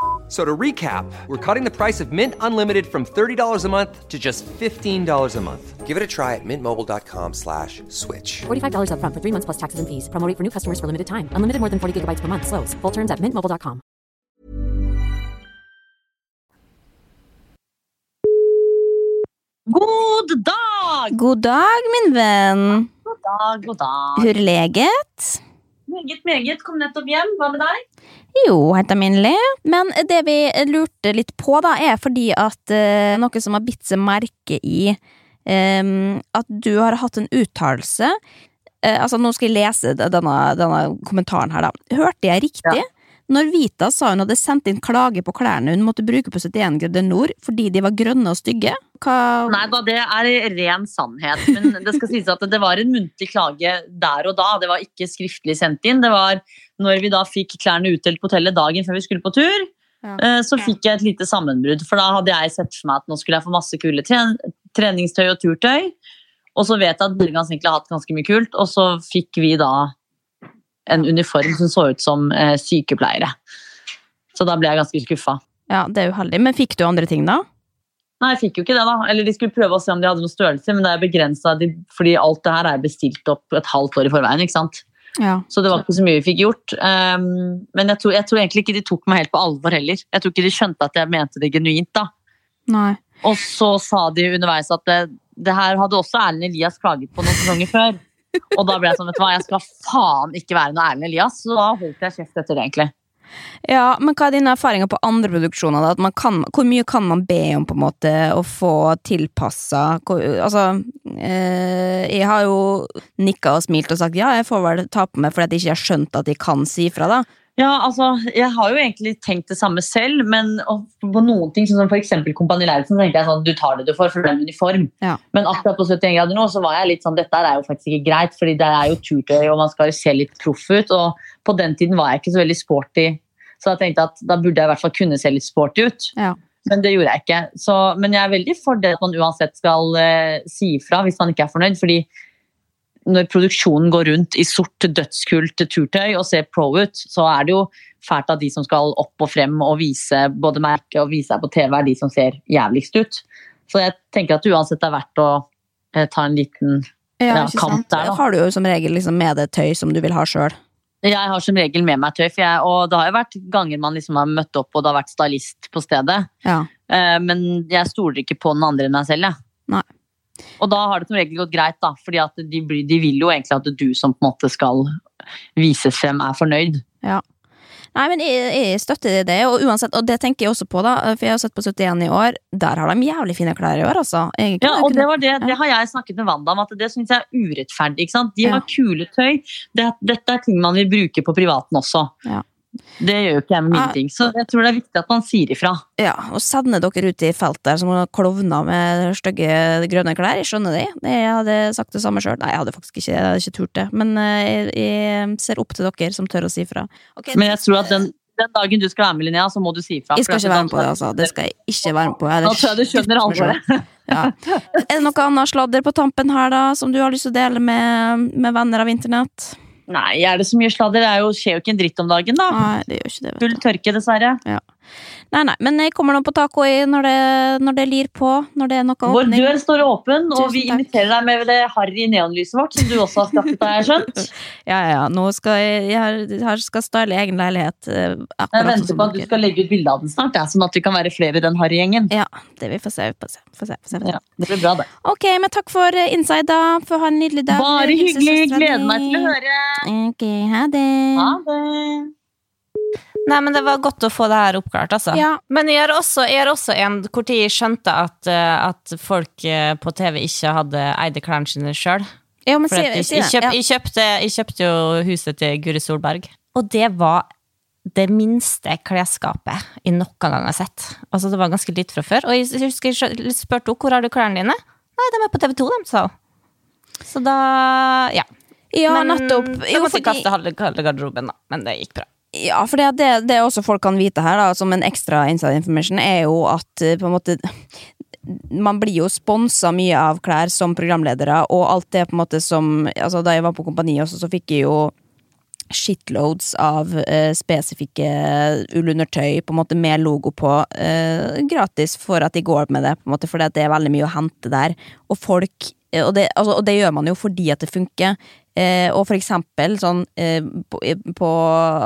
F- So to recap, we're cutting the price of Mint Unlimited from $30 a month to just $15 a month. Give it a try at mintmobile.com slash switch. $45 upfront for three months plus taxes and fees. Promo for new customers for limited time. Unlimited more than 40 gigabytes per month. Slows. Full terms at mintmobile.com. God dag! God dag, min venn. God dag, god dag. Hur leget? Meget, meget. Kom nettopp hjem. Hva med deg? Jo, helt alminnelig. Men det vi lurte litt på, da, er fordi at uh, noe som har bitt seg merke i um, At du har hatt en uttalelse uh, Altså, nå skal jeg lese denne, denne kommentaren her, da. Hørte jeg riktig? Ja. Når Vita sa hun hadde sendt inn klage på klærne hun måtte bruke på 71 grader nord fordi de var grønne og stygge? Hva Nei da, det er ren sannhet. Men det skal sies at det var en muntlig klage der og da. Det var ikke skriftlig sendt inn. Det var når vi da fikk klærne utdelt på hotellet dagen før vi skulle på tur. Ja. eh, Så fikk jeg et lite sammenbrudd, for da hadde jeg sett for meg at nå skulle jeg få masse kule tren treningstøy og turtøy. Og så vet jeg at Bergans egentlig har hatt ganske mye kult, og så fikk vi da en uniform som så ut som eh, sykepleiere. Så da ble jeg ganske skuffa. Ja, det er uheldig. Men fikk du andre ting, da? Nei, jeg fikk jo ikke det, da. Eller de skulle prøve å se om de hadde noen størrelse, men det er begrensa, fordi alt det her er bestilt opp et halvt år i forveien. ikke sant? Ja. Så det var ikke så mye vi fikk gjort. Um, men jeg tror, jeg tror egentlig ikke de tok meg helt på alvor heller. Jeg tror ikke de skjønte at jeg mente det genuint. da. Nei. Og så sa de underveis at det, det her hadde også Erlend Elias klaget på noen sesonger før. Og da ble jeg sånn, vet du hva, jeg skal faen ikke være noe Erlend Elias. Så da holdt jeg kjeft etter det, egentlig. Ja, men hva er dine erfaringer på andre produksjoner? Da? Kan, hvor mye kan man be om på en måte å få tilpassa Altså, eh, jeg har jo nikka og smilt og sagt ja, jeg får vel ta på meg fordi jeg ikke har skjønt at jeg kan si fra, da. Ja, altså, Jeg har jo egentlig tenkt det samme selv, men på noen ting, sånn som f.eks. Kompani Lauritzen, tenkte jeg sånn, du tar det du får, for det er en uniform. Ja. Men akkurat på 71 grader nå, så var jeg litt sånn, dette er jo faktisk ikke greit, fordi det er jo turtøy, og man skal jo se litt proff ut. Og på den tiden var jeg ikke så veldig sporty, så jeg tenkte at da burde jeg i hvert fall kunne se litt sporty ut. Ja. Men det gjorde jeg ikke. Så, men jeg er veldig for det at man uansett skal eh, si ifra hvis man ikke er fornøyd, fordi når produksjonen går rundt i sort dødskult turtøy og ser pro ut, så er det jo fælt at de som skal opp og frem og vise både merke og vise seg på TV, er de som ser jævligst ut. Så jeg tenker at uansett det er verdt å eh, ta en liten Ja, ja, kamp der, da. Har du jo som regel liksom med deg tøy som du vil ha sjøl. Jeg har som regel med meg tøy, for jeg, og det har jo vært ganger man liksom har møtt opp og det har vært stylist på stedet. Ja. Eh, Men jeg stoler ikke på den andre enn meg selv. Jeg. Nei. Og da har det som regel gått greit, da, fordi at de, de vil jo egentlig at du som på en måte skal vises frem, er fornøyd. Ja. Nei, men jeg, jeg støtter det, og uansett, og det tenker jeg også på, da, for jeg har sett på 71 i år. Der har de jævlig fine klær i år, altså. Jeg, Ja, og det, var det, det har jeg snakket med Wanda om, at det syns jeg er urettferdig. ikke sant? De Ja. har kule tøy. Det, dette er ting man vil bruke på privaten også. Ja. Det gjør jo ikke jeg med mine ting. Så jeg tror det er viktig at man sier ifra. Ja, og sender dere ut i felt der som klovner med stygge grønne klær. Jeg skjønner det. Jeg hadde sagt det samme sjøl. Nei, jeg hadde faktisk ikke, jeg hadde ikke turt det. Men eh, jeg, jeg ser opp til dere som tør å si fra. Okay. Men jeg tror at den, Den dagen du skal være med, Linnea, så må du si ifra. Jeg skal ikke være med på det, altså. Det skal jeg ikke være med på. Jeg Da tror jeg du skjønner alvoret. Ja. Er det noe annet sladder på tampen her, da, som du har lyst til å dele med, med venner av internett? Nei, er det så mye sladder? Det er jo, skjer jo ikke en dritt om dagen, da. Nei, det gjør ikke det. Full tørke, dessverre. Nei, nei, men jeg kommer nå på taco i når det, når det lir på. Når det er noe Vår åpning. dør står åpen, og Tusen vi takk. inviterer deg med det harry neonlyset vårt, som du også har skaffet deg, skjønt. Ja, ja, ja. Nå skal jeg, jeg jeg skal style egen leilighet. eh, Jeg venter på at du skal legge ut bilde av den snart, ja, sånn at vi kan være flere i den harry-gjengen. Ja, det vi får se. Vi får se, får se, får se. Ja, det blir bra, det. Ok, men takk for eh, inside, da. Få ha en nydelig dag. Bare hyggelig. Gleder meg til å høre. Ok, ha det. Ha det. Nei, men det var godt å få det her oppklart, altså. Ja. Men jeg har også, jeg har også en hvor jeg skjønte at, eh, at folk eh, på TV ikke hadde eide klærne sine sjøl. Ja, men si, jeg, jeg. Ja. jeg, kjøpte, jeg kjøpte jo huset til Guri Solberg, og det var det minste klesskapet jeg noen gang har sett. Altså, det var ganske litt fra før. Og jeg husker jeg spurte henne hvor har du klærne dine. Nei, de er på TV 2, de, sa hun. Så da ja. Ja, men nettopp. jeg Jo, måtte fordi- kaste halve garderoben, da. Men det gikk bra. Ja, for det, det, også folk kan vite her, da, som en ekstra inside information, er jo at eh, på en måte man blir jo sponsa mye av klær som programledere, og alt det på en måte som altså Da jeg var på Kompani også, så fikk jeg jo shitloads av eh, spesifikke ullundertøy på med logo på, eh, gratis for at de går med det, på en måte, fordi det er veldig mye å hente der. Og folk eh, og det, altså, og det gjør man jo fordi at det funker. Eh, og for eksempel sånn eh, på,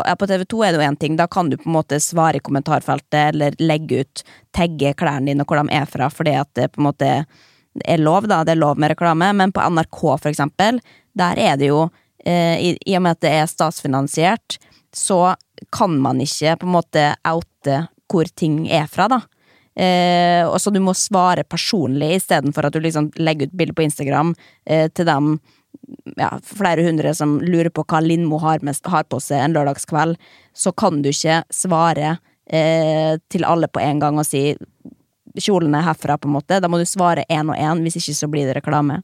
ja, på TV 2 er det jo én ting, da kan du på en måte svare i kommentarfeltet eller legge ut, tagge klærne dine og hvor de er fra, fordi at det på en måte er lov, da. Det er lov med reklame. Men på NRK, for eksempel, der er det jo eh, i, I og med at det er statsfinansiert, så kan man ikke på en måte oute hvor ting er fra, da. Eh, og så du må svare personlig istedenfor at du liksom legger ut bilde på Instagram eh, til dem ja, flere hundre som lurer på hva Lindmo har, har på seg en lørdagskveld, så kan du ikke svare eh, til alle på en gang og si kjolen er herfra, på en måte. Da må du svare én og én, hvis ikke så blir det reklame.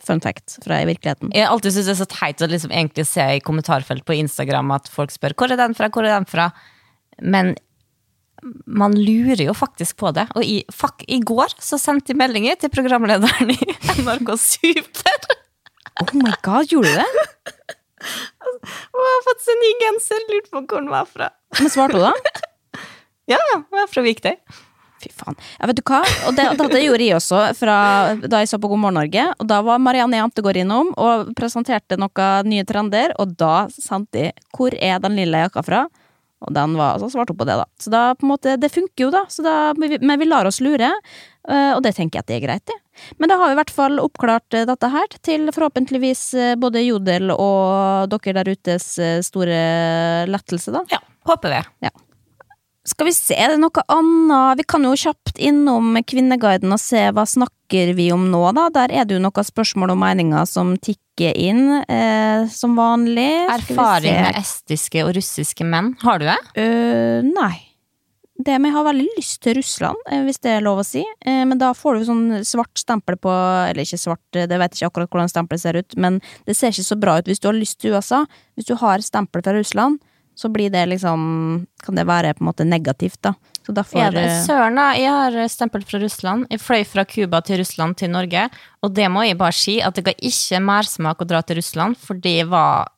Fun fact fra virkeligheten. Jeg alltid syntes det er så teit å liksom egentlig se i kommentarfelt på Instagram at folk spør hvor er den fra, hvor er den fra. Men man lurer jo faktisk på det. Og i, fuck, i går så sendte jeg meldinger til programlederen i NRK Super. Oh my god, gjorde du det? Hun har fått seg ny genser, lurte på hvor den var fra. Men svarte hun da? Ja, hun er fra Viktøy. Fy faen. Ja, vet du hva? Og det, dette gjorde jeg også fra, da jeg så på God morgen Norge. Og da var Marianne Jantegård innom og presenterte noen nye trender. Og da sendte de 'Hvor er den lille jakka fra?' Og den var, så svarte hun på det, da. Så da, på en måte, det funker jo, da. Så da men vi, lar oss lure. eh, Og det tenker jeg at det er greit, det. Men da har vi i hvert fall oppklart eh, dette her, til forhåpentligvis eh, både Jodel og dere der utes eh, store lettelse, da. Ja, håper vi. Skal vi se, er det noe annet? Vi kan jo kjapt innom Kvinneguiden og se hva snakker vi om nå, da. Der er det jo noen spørsmål og meninger som tikker inn, eh, som vanlig. Erfaring med estiske og russiske menn. Har du det? Uh, nei. Det, med jeg har veldig lyst til Russland, eh, hvis det er lov å si. Eh, men da får du sånn svart stempel på Eller ikke svart, eh, det vet jeg ikke akkurat hvordan stempelet ser ut, men det ser ikke så bra ut hvis du har lyst til USA. Hvis du har stempel fra Russland, så blir det liksom Kan det være på en måte negativt, da. Så derfor Ja, Søren, da. Jeg har stempel fra Russland. Jeg fløy fra Cuba til Russland til Norge. Og det må jeg bare si, at det ga ikke mersmak å dra til Russland, for det var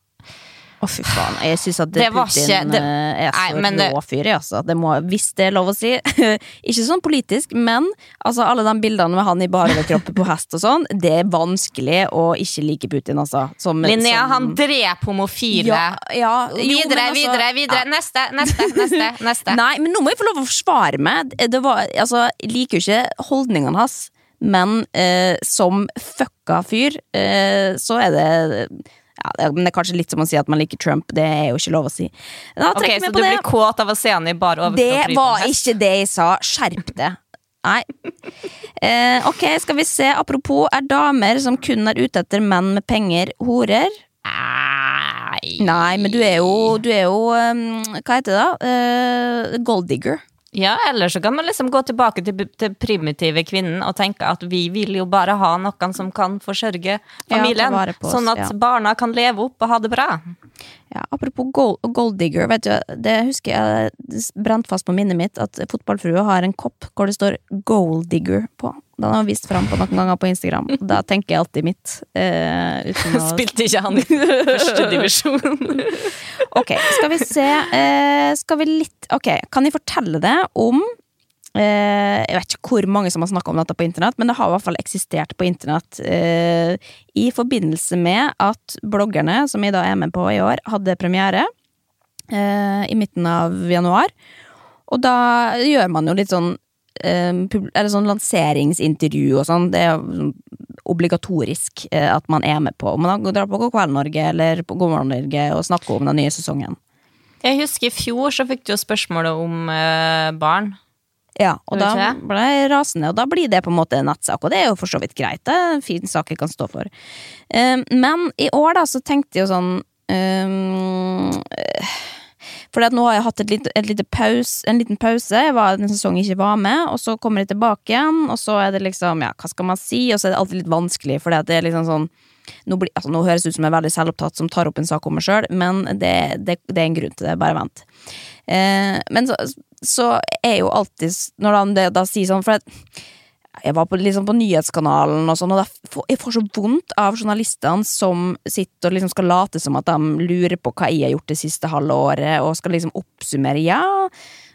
Å, fy faen. Jeg syns at Det Putin ikke- det- eh, er så Nei, det- rå fyr, altså. Det må, hvis det er lov å si. ikke sånn politisk, men altså, alle de bildene med han i bare overkropp på hest og sånn, det er vanskelig å ikke like Putin, altså. Som, Linnea, som- han drep homofile. ja, ja, jo, videre, altså- videre, videre. Neste, neste, neste. neste. Nei, men nå må jeg få lov å forsvare meg. Det var, altså, jeg liker jo ikke holdningene hans, men eh, som fucka fyr, eh, så er det ja, men det er kanskje litt som å si at man liker Trump. Det er jo ikke lov å si. Da Ok, Så du det. blir kåt av å se han i bar overkropp? Det var ikke det jeg sa. Skjerp deg. Nei. Eh, ok, skal vi se. Apropos, er damer som kun er ute etter menn med penger, horer? Nei. Nei, men du er jo, du er jo um, Hva heter det, da? Uh, gold digger. Ja, eller så kan man liksom gå tilbake til, til primitive kvinnen og tenke at vi vil jo bare ha noen som kan forsørge familien. ja, oss, sånn at ja. barna kan leve opp og ha det bra. Ja, apropos gold, digger vet du, det husker jeg det brant fast på minnet mitt at fotballfrue har en kopp hvor det står gold digger på. Den har jeg vist fram på noen ganger på Instagram. Da tenker jeg alltid mitt. Eh, å Spilte ikke han i første divisjon? Ok, skal vi se eh, Skal vi litt Ok, kan jeg fortelle det om eh, Jeg vet ikke hvor mange som har snakka om dette på internett, men det har i hvert fall eksistert på internett eh, i forbindelse med at bloggerne, som jeg da er med på i år, hadde premiere eh, i midten av januar. Og da gjør man jo litt sånn sånn lanseringsintervju og sånn. Det er sånn obligatorisk eh, at man er med på. Man drar på God kveld Norge eller på God morgen Norge og snakker om den nye sesongen. Jeg husker i fjor så fikk du jo spørsmålet om eh, barn. Ja, og da ble jeg rasende, og da blir det på en måte en nettsak, og det er jo for så vidt greit. Det er en fin sak jeg kan stå for. Eh, men i år, da, så tenkte jeg jo sånn eh, at nå har jeg hatt et lite, pause, en liten pause. Jeg var en sesong jeg ikke var med, og så kommer jeg tilbake igjen, og så er det liksom, ja, hva skal man si? Og så er det alltid litt vanskelig, at det er liksom sånn nå, blir, altså, nå høres det ut som jeg er veldig selvopptatt som tar opp en sak om meg sjøl, men det, det, det er en grunn til det. Bare vent. Eh, men så, så er jo alltid Når det, da sier sånn For at jeg var på, liksom på nyhetskanalen, og sånn Og får, jeg får så vondt av journalistene som sitter og liksom skal late som at de lurer på hva jeg har gjort det siste halve året, og skal liksom oppsummere. Ja,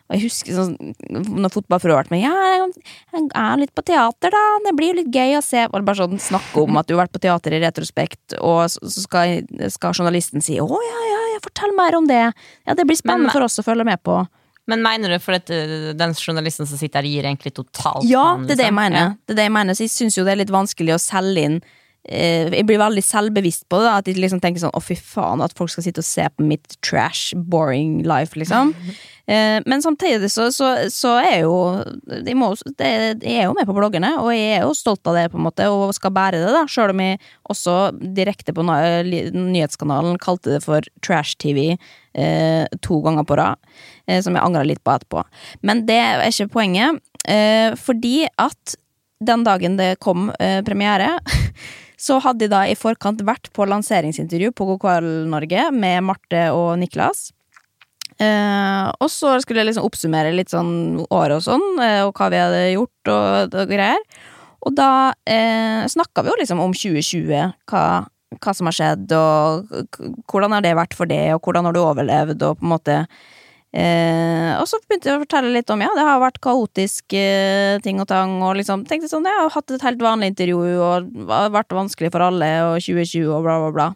og jeg husker sånn, når fotballfrue har vært med Ja, jeg, er litt på teater, da. Det blir jo litt gøy å se. Og bare sånn snakke om at du har vært på teater i retrospekt, og så så skal, skal journalisten si å ja, ja, ja, fortell mer om det. Ja, det blir spennende Men- for oss å følge med på. Men mener du for at eh, den journalisten som sitter her, gir egentlig totalt Ja, det er det jeg liksom? mener. Det er det jeg mener. Så jeg syns jo det er litt vanskelig å selge inn Jeg blir veldig selvbevisst på det. At jeg liksom tenker sånn å fy faen, at folk skal sitte og se på mitt trash, boring life, liksom. Eh, men samtidig så, så, så er jo jeg, må, Jeg er jo med på bloggerne, og jeg er jo stolt av det, på en måte, og skal bære det, da. Sjøl om jeg også direkte på nyhetskanalen kalte det for trash-TV eh, to ganger på rad. Eh, som jeg angra litt på etterpå. Men det er ikke poenget, eh, fordi at den dagen det kom eh, premiere, så hadde de da i forkant vært på lanseringsintervju på God kveld Norge med Marte og Niklas. Eh, og så skulle jeg liksom oppsummere litt sånn året og sånn, eh, og hva vi hadde gjort og, og greier. Og da eh, snakka vi jo liksom om 2020, hva, hva som har skjedd, og hvordan har det vært for det, og hvordan har du overlevd, og på en måte eh, Og så begynte jeg å fortelle litt om ja, det har vært kaotisk eh, ting og tang, og liksom tenkte sånn, jeg har hatt et helt vanlig intervju, og har vært vanskelig for alle, og 2020, og bla, bla, bla.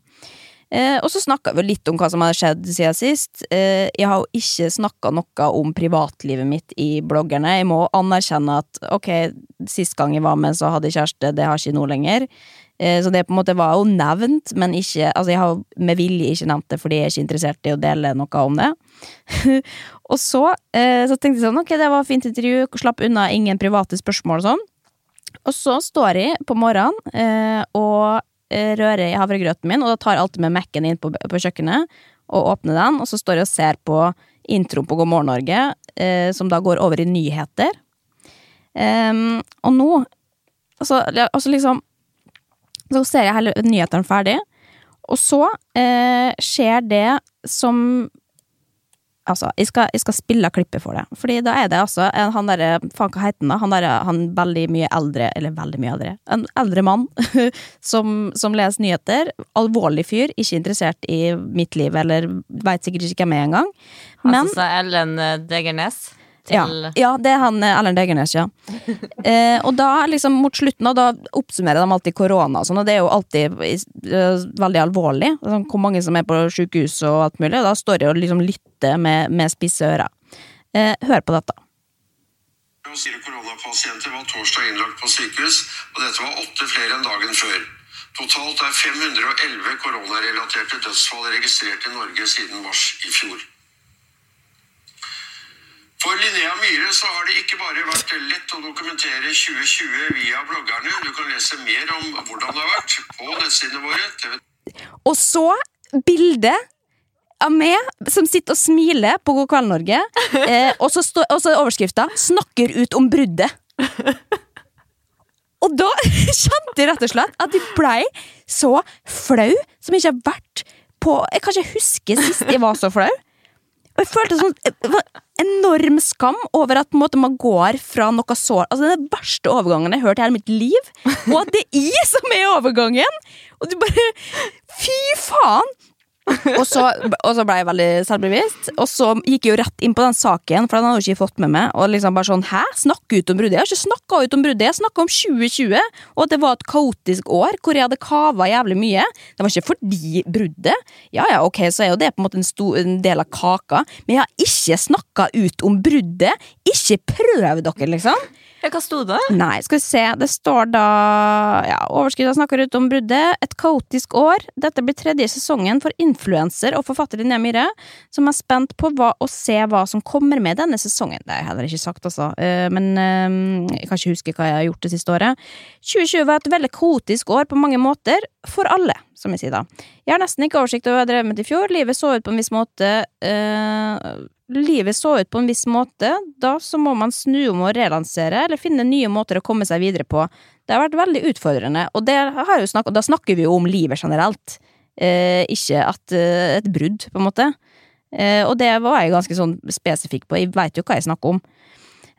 Eh, og så snakka vi litt om hva som har skjedd siden sist. Eh, jeg har jo ikke snakka noe om privatlivet mitt i bloggerne. Jeg må anerkjenne at ok, sist gang jeg var med, så hadde jeg kjæreste, det har jeg ikke nå lenger. Eh, så det på en måte var jo nevnt, men ikke Altså, jeg har med vilje ikke nevnt det fordi jeg er ikke interessert i å dele noe om det. og så, eh, så tenkte jeg sånn, ok, det var fint intervju, slapp unna ingen private spørsmål og sånn. Og så står jeg på morgenen eh, og rører i havregrøten min, og da tar jeg alltid med Mac-en inn på, på kjøkkenet og åpner den, og så står jeg og ser på introen på God morgen Norge, som da går over i nyheter. Og nå altså, altså liksom Så ser jeg hele nyhetene ferdig, og så eh, skjer det som Altså, jeg skal, jeg skal spille klippet for det. Fordi da er det altså en, han derre Faen, hva heter han da? Han derre han veldig mye eldre Eller veldig mye eldre. En eldre mann som, som leser nyheter. Alvorlig fyr, ikke interessert i mitt liv, eller veit sikkert ikke hvem jeg er engang. Han som sa Ellen eh, Degernes til ja, det er han eh, Erlend Egernes, ja. eh, og da, liksom mot slutten, og da oppsummerer de alltid korona og sånn, og det er jo alltid uh, veldig alvorlig. Sånn, hvor mange som er på sykehus og alt mulig. Og da står jeg og liksom lytter med, med spisse ører. Eh, hør på dette. Fire koronapasienter var torsdag innlagt på sykehus, og dette var åtte flere enn dagen før. Totalt er 511 koronarelaterte dødsfall registrert i Norge siden mars i fjor. For Linnea Myhre så har det ikke bare vært lett å dokumentere 2020 via bloggerne. Du kan lese mer om hvordan det har vært på nettsidene våre. TV Og så bildet av meg som sitter og smiler på God kveld Norge, eh, og så og så er overskrifta 'Snakker ut om bruddet'. Og da kjente jeg rett og slett at jeg blei så flau som jeg ikke har vært på Jeg kan ikke huske sist jeg var så flau. Og jeg følte sånn enorm skam over at måte, man går fra noe så Altså Den verste overgangen jeg har hørt i hele mitt liv, og at det er jeg som er overgangen! Og du bare Fy faen! Og, så, og så ble jeg veldig selvbevisst. Og så gikk jeg jo rett inn på den saken, for den hadde jeg ikke fått med meg. Og liksom bare sånn, hæ? Snakke ut om bruddet? Jeg har ikke snakka ut om bruddet, jeg snakka om 2020. Og at det var et kaotisk år hvor jeg hadde kava jævlig mye. Det var ikke fordi bruddet. Ja ja, ok, så er jo det på en måte en, stor, en del av kaka. Men jeg har ikke snakka ut om bruddet. Ikke prøv dere, liksom. Hva sto det? Nei, skal vi se. Det står da ja, Overskrifta snakker ut om bruddet. Et kaotisk år. Dette blir tredje sesongen for influenser og forfatter Linnea Myhre, som er spent på hva, å se hva som kommer med denne sesongen. Det har jeg heller ikke sagt, altså. Eh, men eh, jeg kan ikke huske hva jeg har gjort det siste året. 2020 var et veldig kaotisk år på mange måter. For alle, som jeg sier da. Jeg har nesten ikke oversikt over hva jeg drev med i fjor. Livet så ut på en viss måte. Uh, livet så ut på en viss måte, da så må man snu om og relansere, eller finne nye måter å komme seg videre på. Det har vært veldig utfordrende, og snakket, da snakker vi jo om livet generelt, ikke at eh, et brudd, på en måte. Eh, og det var jeg ganske sånn spesifikk på, jeg veit jo hva jeg snakker om.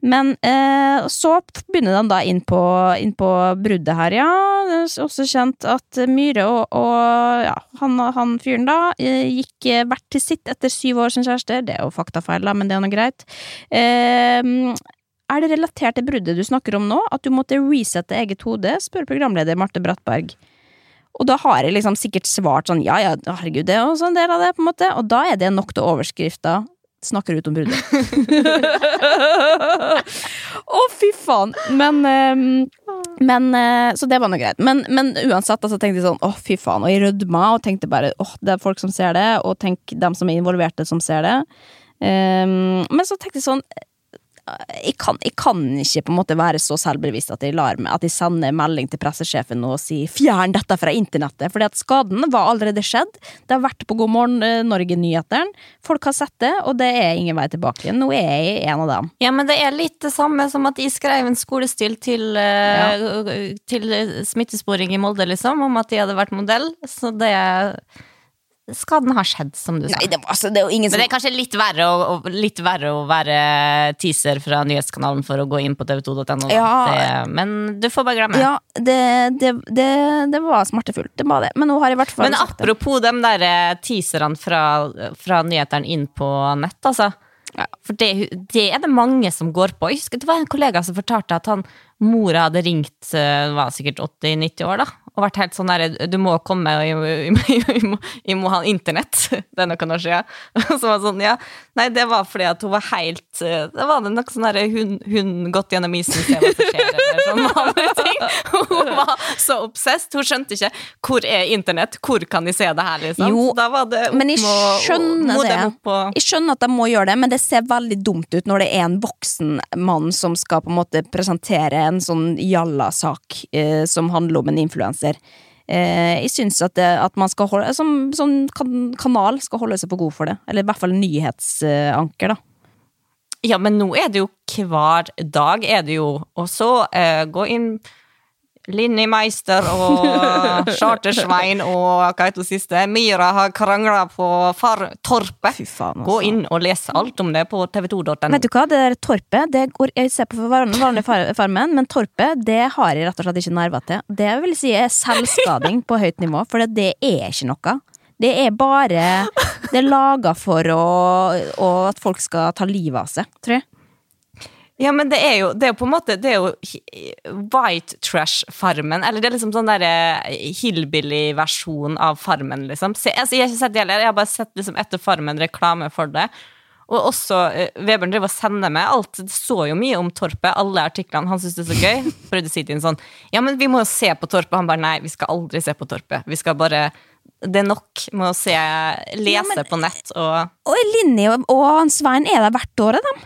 Men eh, så begynner de da inn på, inn på bruddet her, ja. Også kjent at Myhre og, og ja, han, han, fyren da eh, gikk hvert til sitt etter syv år som kjæreste. Det er jo faktafeil, da, men det er nå greit. Eh, er det relatert til bruddet du snakker om nå, at du måtte resette eget hode, spør programleder Marte Brattberg. Og da har jeg liksom sikkert svart sånn ja ja, herregud, det er også en del av det, på en måte. Og da er det nok til overskrifta snakker ut om bruddet. Å, oh, fy faen! Men, um, men uh, Så det var nå greit. Men, men uansett altså, tenkte jeg sånn å, oh, fy faen. Og jeg rødma og tenkte bare åh, oh, det er folk som ser det, og tenk dem som er involverte, som ser det. Um, men så tenkte jeg sånn jeg kan, jeg kan, ikke på en måte være så selvbevisst at jeg, lar at jeg sender melding til pressesjefen og sier 'fjern dette fra internettet', fordi at skaden var allerede skjedd. Det har vært på God morgen eh, Norge-nyhetene. Folk har sett det, og det er ingen vei tilbake. Nå er jeg en av dem. Ja, men det er litt det samme som at jeg skrev en skolestil til, uh, ja. til smittesporing i Molde, liksom, om at de hadde vært modell. Så det skaden har skjedd, som du sa. Nei, det, altså, det som... Men det er kanskje litt verre, å, litt verre, å, være teaser fra nyhetskanalen for å gå inn på tv2.no. Ja. Men du får bare glemme. Ja, det, det, det, var smertefullt. Det var det. Men nå har jeg i hvert fall Men apropos de der eh, teaserne fra, fra nyhetene inn på nett, altså. Ja. For det, det, er det mange som går på. Jeg husker Det var en kollega som fortalte at han, mora hadde ringt eh, var sikkert 80-90 år da, og vært helt sånn derre Du må komme, og jeg, må, jeg, må ha internett. Det er noe kanskje, ja. Så var sånn, ja. Nei, det var fordi at hun var helt eh, Det var det noe sånn derre hun, hun gått gjennom isen, se hva som skjer, eller sånn vanlige ting. Hun var så obsessed. Hun skjønte ikke hvor er internett, hvor kan de se det her, liksom. Jo, da var det men jeg skjønner det. Jeg skjønner at de må gjøre det, men det ser veldig dumt ut når det er en voksen mann som skal på en måte presentere en sånn jalla-sak eh, som handler om en influenser influenser. Eh, jeg syns at, at, man skal holde Som, som kanal skal holde seg på god for det. Eller i hvert fall nyhetsanker, da. Ja, men nå er det jo hver dag er det jo Og så eh, gå inn Linni Meister og Charter-Svein og hva heter det siste? Myra har krangla på far Torpet. Gå altså. inn og les alt om det på tv2.no. Vet du hva, det der Torpet det går, Jeg ser på vanlig Farmen, men Torpet det har jeg rett og slett ikke nerver til. Det vil si er selvskading på høyt nivå, for det er ikke noe. Det er bare Det er laga for å, å, at folk skal ta livet av seg, tror jeg. Ja, men det er jo, det er på en måte Det er jo White Trash-Farmen. Eller det er liksom sånn derre eh, hillbilly-versjon av Farmen, liksom. Så, altså, jeg har ikke sett det heller, jeg har bare sett liksom etter Farmen reklame for det. Og også Vebjørn Webern driver og sender meg alt. Det så jo mye om Torpet, alle artiklene. Han syntes det er så gøy. Prøvde å si til ham sånn Ja, men vi må jo se på Torpet. Han bare nei, vi skal aldri se på Torpet. Vi skal bare det er nok med å se, lese ja, men, på nett og Og Linni og, og Svein er der hvert år, dem.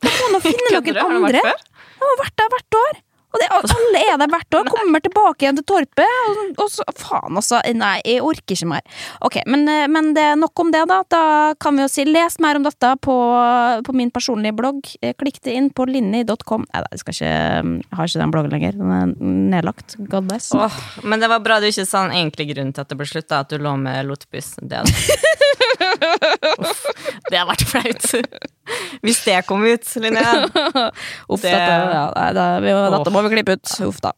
Da må nå finne noen andre. Han har vært der hvert år. Og det, alle er der hvert år. Kommer tilbake igjen til Torpet. Og, og så, faen, altså. Nei, jeg orker ikke mer. Ok, men, eh, men det er nok om det, da. Da kan vi jo si les mer om dette på, på min personlige blogg. Eh, Klikk det inn på linni.com. Nei, jeg skal ikke Jeg har ikke den bloggen lenger. Den er nedlagt. God bless. Oh, men det var bra du ikke sa den egentlige grunnen til at det ble slutta, at du lå med lotepus. Det Uff, det har vært flaut. Hvis det kom ut, Linnea. Uff, Det- dette, ja, det, det, vi, dette må vi klippe ut. Uff da.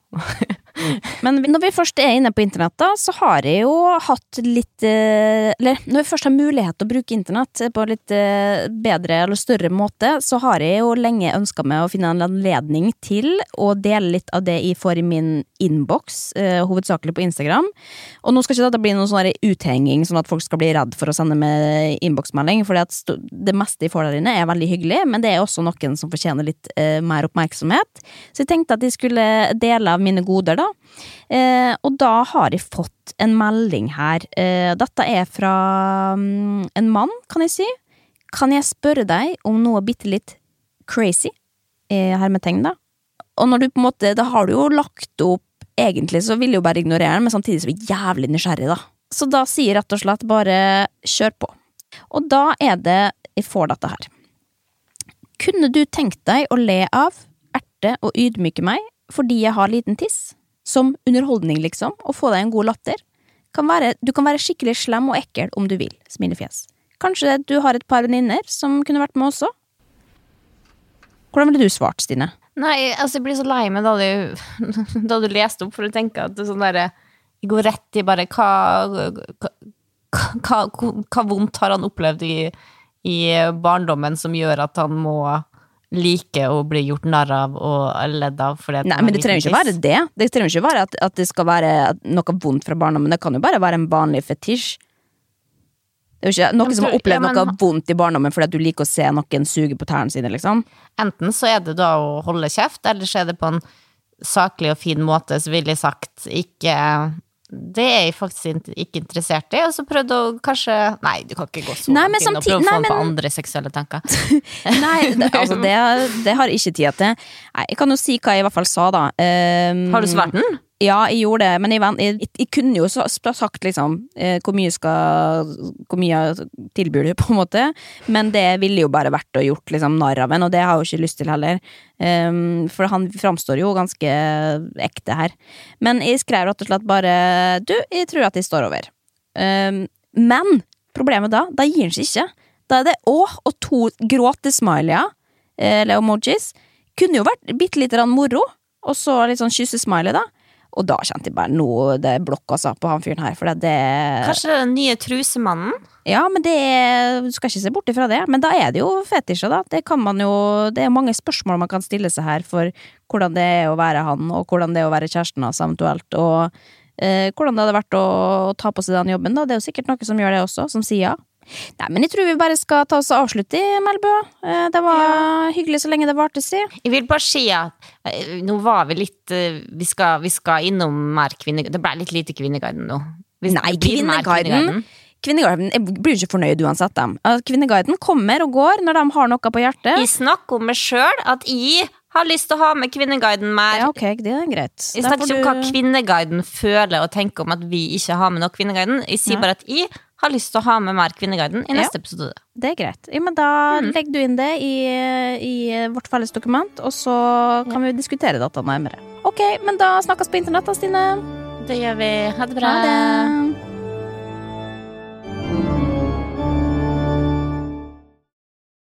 Men når vi først er inne på internett, da, så har jeg jo hatt litt eh, Eller når vi først har mulighet til å bruke internett på litt eh, bedre eller større måte, så har jeg jo lenge ønska meg å finne en anledning til å dele litt av det jeg får i min innboks, eh, hovedsakelig på Instagram. Og nå skal ikke dette bli noen sånn uthenging, sånn at folk skal bli redd for å sende med innboksmelding, for det meste jeg får der inne er veldig hyggelig, men det er også noen som fortjener litt mer oppmerksomhet. Så jeg tenkte at jeg skulle dele av mine goder, da. Eh, og da har jeg fått en melding her. Eh, dette er fra um, en mann, kan jeg si. Kan jeg spørre deg om noe bitte litt crazy? Eh, hermetegn, da. Og når du på en måte Da har du jo lagt opp Egentlig så vil jeg jo bare ignorere den, men samtidig så er jeg jævlig nysgjerrig, da. Så da sier jeg rett og slett bare kjør på. Og da er det jeg får dette her. Kunne du tenkt deg å le av, erte og ydmyke meg fordi jeg har liten tiss? Som underholdning, liksom, og få deg en god latter? Kan være, du kan være skikkelig slem og ekkel om du vil, smilefjes. Kanskje du har et par venninner som kunne vært med også? Hvordan ville du svart, Stine? Nei, altså jeg blir så lei meg da du, da du leste opp, for du tenker at det sånn derre Jeg går rett i bare hva hva, hva, hva vondt har han opplevd i, i barndommen som gjør at han må like å bli gjort narr av og ledd av Nei, men det trenger ikke å være det. Det trenger ikke være at, at det skal være noe vondt fra barndommen. Det kan jo bare være en vanlig fetisj. Det er jo ikke noen som har opplevd ja, men noe vondt i barndommen fordi at du liker å se noen suge på tærne sine, liksom. Enten så er det da å holde kjeft, eller så er det på en saklig og fin måte, så ville jeg sagt ikke Det er jeg faktisk ikke interessert i. Og så prøvde å kanskje Nei, du kan ikke gå så langt men inn og prøve å få nei, på andre seksuelle tanker. Nei, det, altså det, det har jeg ikke tid til. Nei, jeg kan jo si hva jeg i hvert fall sa, da. Um, Har du svart den? Ja, jeg gjorde det, men jeg, jeg, jeg kunne jo sagt liksom eh, hvor mye skal Hvor mye tilbyr du, på en måte. Men det ville jo bare vært å gjort liksom narr av en, og det har jeg jo ikke lyst til heller. Um, for han framstår jo ganske ekte her. Men jeg skrev rett og slett bare Du, jeg tror at jeg står over. Um, men problemet da, da gir han seg ikke. Da er det å og to gråtesmileyer, eh, eller emojis. Kunne jo vært bitte lite grann moro, og så litt sånn kyssesmiley, da. Og da kjente jeg bare nå det blokka blokk altså, på han fyren her, for det Kanskje det er den nye trusemannen? Ja, men det er, du skal ikke se bort ifra det. Men da er det jo fetisjer, da. Det kan man jo Det er mange spørsmål man kan stille seg her for hvordan det er å være han, og hvordan det er å være kjæresten hans eventuelt, og eh, hvordan det hadde vært å, ta på seg den jobben, da. Det er jo sikkert noen som gjør det også, som sier ja. Nei, men jeg tror vi bare skal ta oss og avslutte i Melbø. Eh, Det var hyggelig så lenge det varte, si. Jeg vil bare si at eh, nå var vi litt eh, Vi skal, vi skal innom mer Kvinneguiden. Det ble litt lite Kvinneguiden nå. Hvis Nei, Kvinneguiden Kvinneguiden jeg blir ikke fornøyd uansett, dem. Kvinneguiden kommer og går når de har noe på hjertet. Jeg snakker om meg sjøl, at jeg har lyst til å ha med Kvinneguiden mer. Ja, ok, det er greit. Jeg snakker ikke om hva Kvinneguiden føler og tenker om at vi ikke har med nok Kvinneguiden. Jeg sier Ja. bare at jeg har lyst til å ha med mer Kvinneguiden i Ja. neste episode. Det er greit. Ja, men da Mm. legger du inn det i, i vårt felles dokument, og så kan vi diskutere dette nærmere. Ok, men da snakkes på internett da, Stine. Det gjør vi. Ha det bra. Ha det.